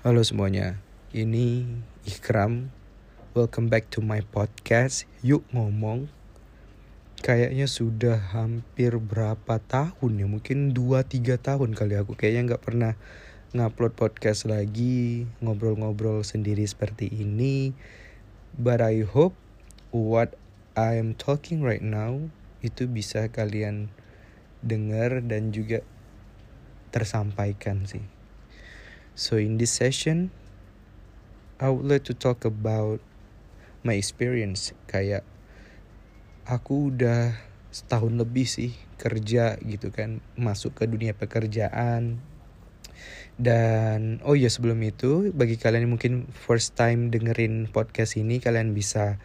Halo semuanya, ini Ikram. Welcome back to my podcast. Yuk ngomong. Kayaknya sudah hampir berapa tahun ya? Mungkin 2-3 tahun kali aku kayaknya nggak pernah ngupload podcast lagi, ngobrol-ngobrol sendiri seperti ini. But I hope what I am talking right now itu bisa kalian dengar dan juga tersampaikan sih. So in this session, I would like to talk about my experience. Kayak aku udah setahun lebih sih kerja gitu kan, masuk ke dunia pekerjaan. Dan oh ya sebelum itu, bagi kalian yang mungkin first time dengerin podcast ini, kalian bisa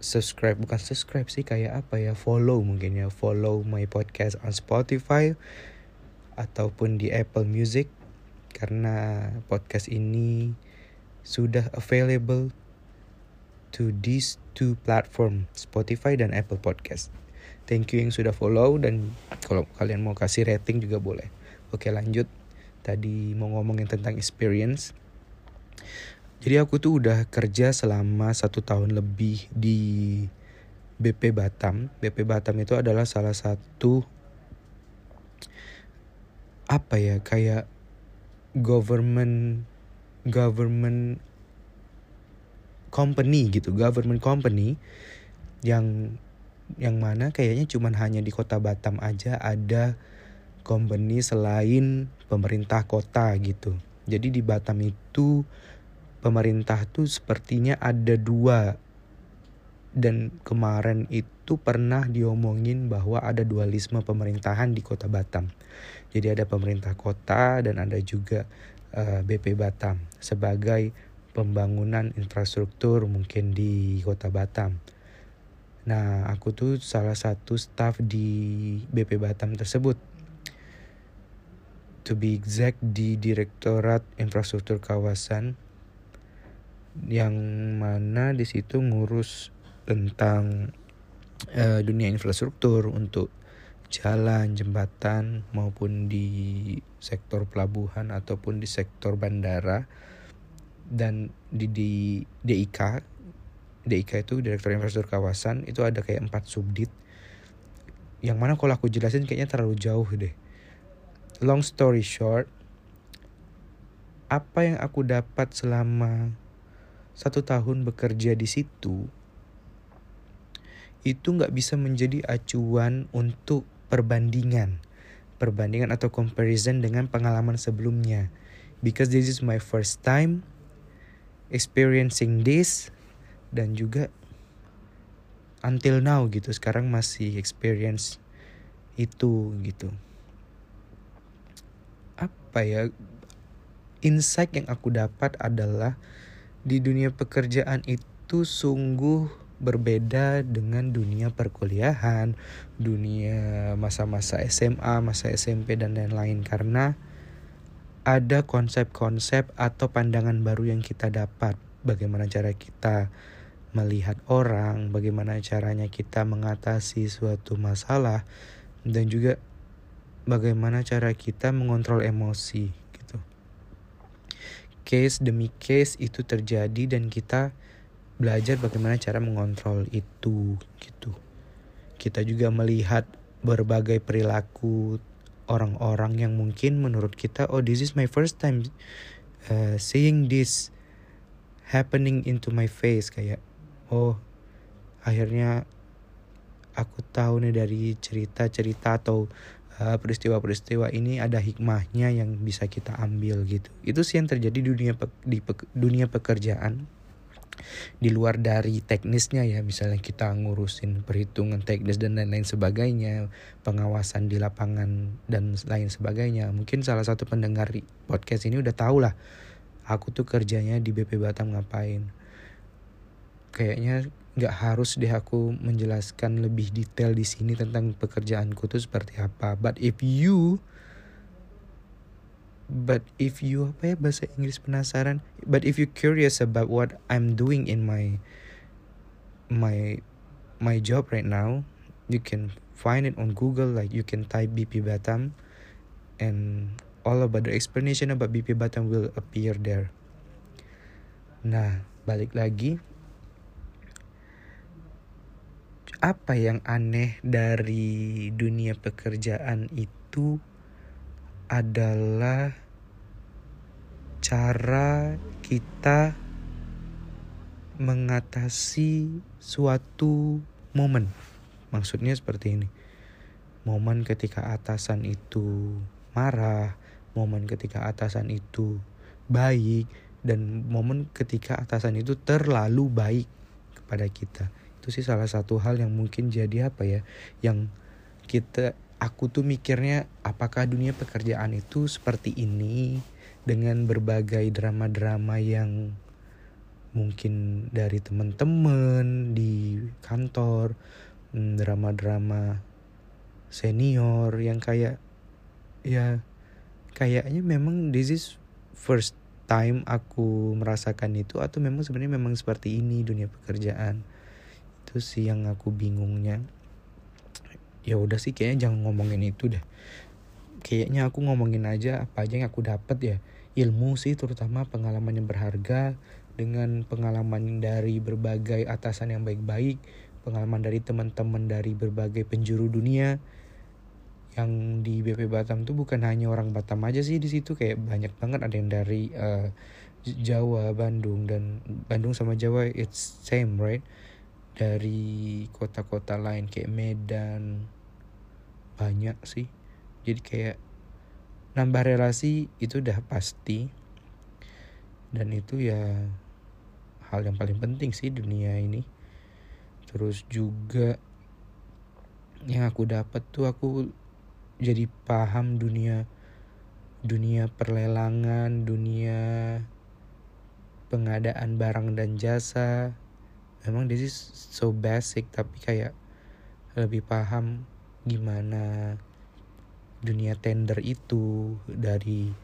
subscribe. Bukan subscribe sih kayak apa ya? Follow mungkin ya. Follow my podcast on Spotify ataupun di Apple Music karena podcast ini sudah available to these two platform Spotify dan Apple Podcast. Thank you yang sudah follow dan kalau kalian mau kasih rating juga boleh. Oke lanjut. Tadi mau ngomongin tentang experience. Jadi aku tuh udah kerja selama satu tahun lebih di BP Batam. BP Batam itu adalah salah satu apa ya kayak government government company gitu government company yang yang mana kayaknya cuman hanya di kota Batam aja ada company selain pemerintah kota gitu. Jadi di Batam itu pemerintah tuh sepertinya ada dua dan kemarin itu pernah diomongin bahwa ada dualisme pemerintahan di kota Batam. Jadi ada pemerintah kota dan ada juga uh, eh, BP Batam sebagai pembangunan infrastruktur mungkin di kota Batam. Nah, aku tuh salah satu staff di BP Batam tersebut. To be exact di Direktorat Infrastruktur Kawasan yang mana di situ ngurus tentang uh, dunia infrastruktur untuk jalan, jembatan maupun di sektor pelabuhan ataupun di sektor bandara dan di, di DIK DIK itu Direktur Infrastruktur Kawasan itu ada kayak empat subdit. Yang mana kalau aku jelasin kayaknya terlalu jauh deh. Long story short apa yang aku dapat selama satu tahun bekerja di situ itu nggak bisa menjadi acuan untuk perbandingan. Perbandingan atau comparison dengan pengalaman sebelumnya. Because this is my first time experiencing this dan juga until now gitu sekarang masih experience itu gitu. Apa ya insight yang aku dapat adalah di dunia pekerjaan itu sungguh berbeda dengan dunia perkuliahan, dunia masa-masa SMA, masa SMP dan lain-lain karena ada konsep-konsep atau pandangan baru yang kita dapat. Bagaimana cara kita melihat orang, bagaimana caranya kita mengatasi suatu masalah dan juga bagaimana cara kita mengontrol emosi gitu. Case demi case itu terjadi dan kita belajar bagaimana cara mengontrol itu gitu. Kita juga melihat berbagai perilaku orang-orang yang mungkin menurut kita oh this is my first time uh, seeing this happening into my face kayak oh akhirnya aku tahu nih dari cerita-cerita atau uh, peristiwa-peristiwa ini ada hikmahnya yang bisa kita ambil gitu. Itu sih yang terjadi di dunia pe di pe dunia pekerjaan di luar dari teknisnya ya. Misalnya kita ngurusin perhitungan teknis dan lain-lain sebagainya pengawasan di lapangan dan lain sebagainya. Mungkin salah satu pendengar podcast ini udah tau lah aku tuh kerjanya di BP Batam ngapain. Kayaknya nggak harus deh aku menjelaskan lebih detail di sini tentang pekerjaanku tuh seperti apa. But if you but if you apa ya bahasa Inggris penasaran but if you curious about what I'm doing in my my my job right now you can find it on Google like you can type BP Batam and all about the explanation about BP Batam will appear there. Nah, balik lagi. Apa yang aneh dari dunia pekerjaan itu adalah cara kita mengatasi suatu momen. Maksudnya seperti ini. Momen ketika atasan itu marah, momen ketika atasan itu baik, dan momen ketika atasan itu terlalu baik kepada kita. Itu sih salah satu hal yang mungkin jadi apa ya, yang kita aku tuh mikirnya apakah dunia pekerjaan itu seperti ini dengan berbagai drama-drama yang mungkin dari teman-teman di kantor hmm, drama-drama senior yang kayak ya kayaknya memang this is first time aku merasakan itu atau memang sebenarnya memang seperti ini dunia pekerjaan. Itu sih yang aku bingungnya. Ya udah sih kayaknya jangan ngomongin itu deh kayaknya aku ngomongin aja apa aja yang aku dapat ya. Ilmu sih terutama pengalaman yang berharga dengan pengalaman dari berbagai atasan yang baik-baik, pengalaman dari teman-teman dari berbagai penjuru dunia. Yang di BP Batam tuh bukan hanya orang Batam aja sih di situ kayak banyak banget. Ada yang dari uh, Jawa, Bandung dan Bandung sama Jawa it's same right? Dari kota-kota lain kayak Medan banyak sih jadi kayak nambah relasi itu udah pasti. Dan itu ya hal yang paling penting sih dunia ini. Terus juga yang aku dapat tuh aku jadi paham dunia dunia perlelangan dunia pengadaan barang dan jasa. Memang this is so basic tapi kayak lebih paham gimana dunia tender itu dari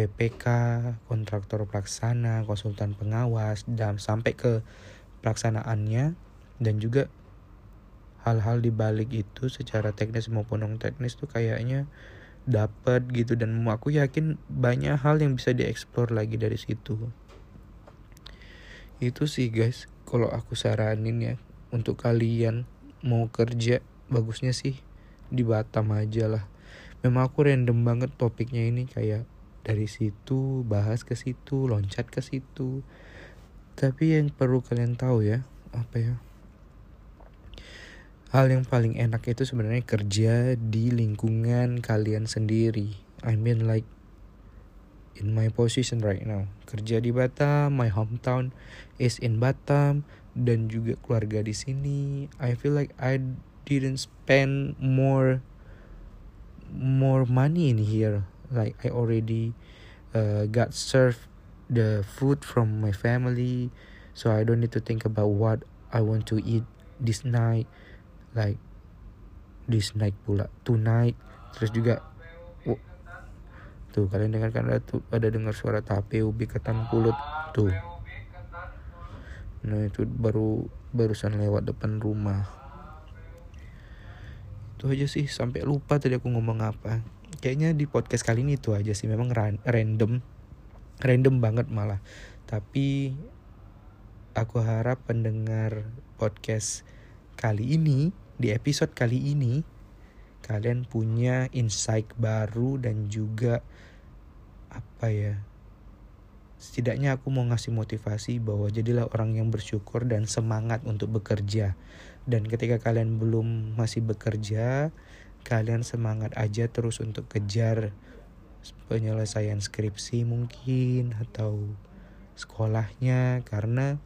PPK, kontraktor pelaksana, konsultan pengawas, dan sampai ke pelaksanaannya dan juga hal-hal di balik itu secara teknis maupun non teknis tuh kayaknya dapat gitu dan aku yakin banyak hal yang bisa dieksplor lagi dari situ. Itu sih guys, kalau aku saranin ya untuk kalian mau kerja bagusnya sih di Batam aja lah. Memang aku random banget topiknya ini kayak dari situ bahas ke situ loncat ke situ. Tapi yang perlu kalian tahu ya apa ya? Hal yang paling enak itu sebenarnya kerja di lingkungan kalian sendiri. I mean like in my position right now. Kerja di Batam my hometown is in Batam dan juga keluarga di sini. I feel like I didn't spend more more money in here. Like I already uh, got served the food from my family. So I don't need to think about what I want to eat this night. Like this night pula. Tonight. Terus juga oh, tuh kalian dengarkan ada tuh ada dengar suara tape ubi ketan pulut tuh. Nah itu baru barusan lewat depan rumah itu aja sih sampai lupa tadi aku ngomong apa. Kayaknya di podcast kali ini itu aja sih memang random. Random banget malah. Tapi aku harap pendengar podcast kali ini di episode kali ini kalian punya insight baru dan juga apa ya setidaknya aku mau ngasih motivasi bahwa jadilah orang yang bersyukur dan semangat untuk bekerja dan ketika kalian belum masih bekerja kalian semangat aja terus untuk kejar penyelesaian skripsi mungkin atau sekolahnya karena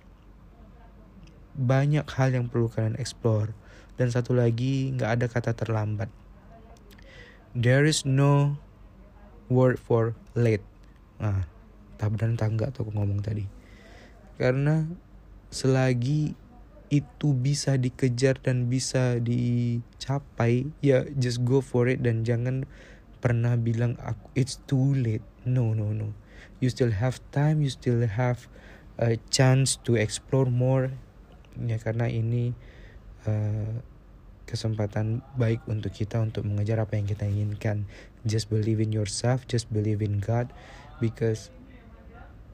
banyak hal yang perlu kalian explore. Dan satu lagi nggak ada kata terlambat. There is no word for late. Nah tak tak tuh aku ngomong tadi. Karena selagi itu bisa dikejar dan bisa dicapai ya just go for it dan jangan pernah bilang aku it's too late. No no no. You still have time you still have a chance to explore more. Ya karena ini uh, kesempatan baik untuk kita untuk mengejar apa yang kita inginkan. Just believe in yourself, just believe in God because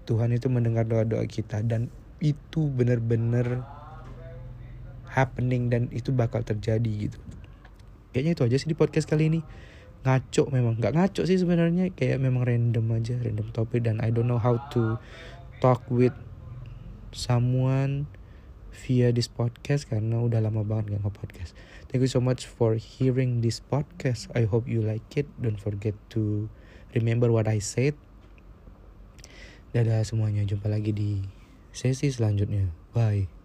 Tuhan itu mendengar doa-doa kita dan itu benar-benar happening dan itu bakal terjadi gitu. Kayaknya itu aja sih di podcast kali ini. Ngaco memang, nggak ngaco sih sebenarnya kayak memang random aja, random topik dan I don't know how to talk with someone via this podcast karena udah lama banget gak nge-podcast. Thank you so much for hearing this podcast. I hope you like it. Don't forget to remember what I said. Dadah semuanya, jumpa lagi di sesi selanjutnya. Bye.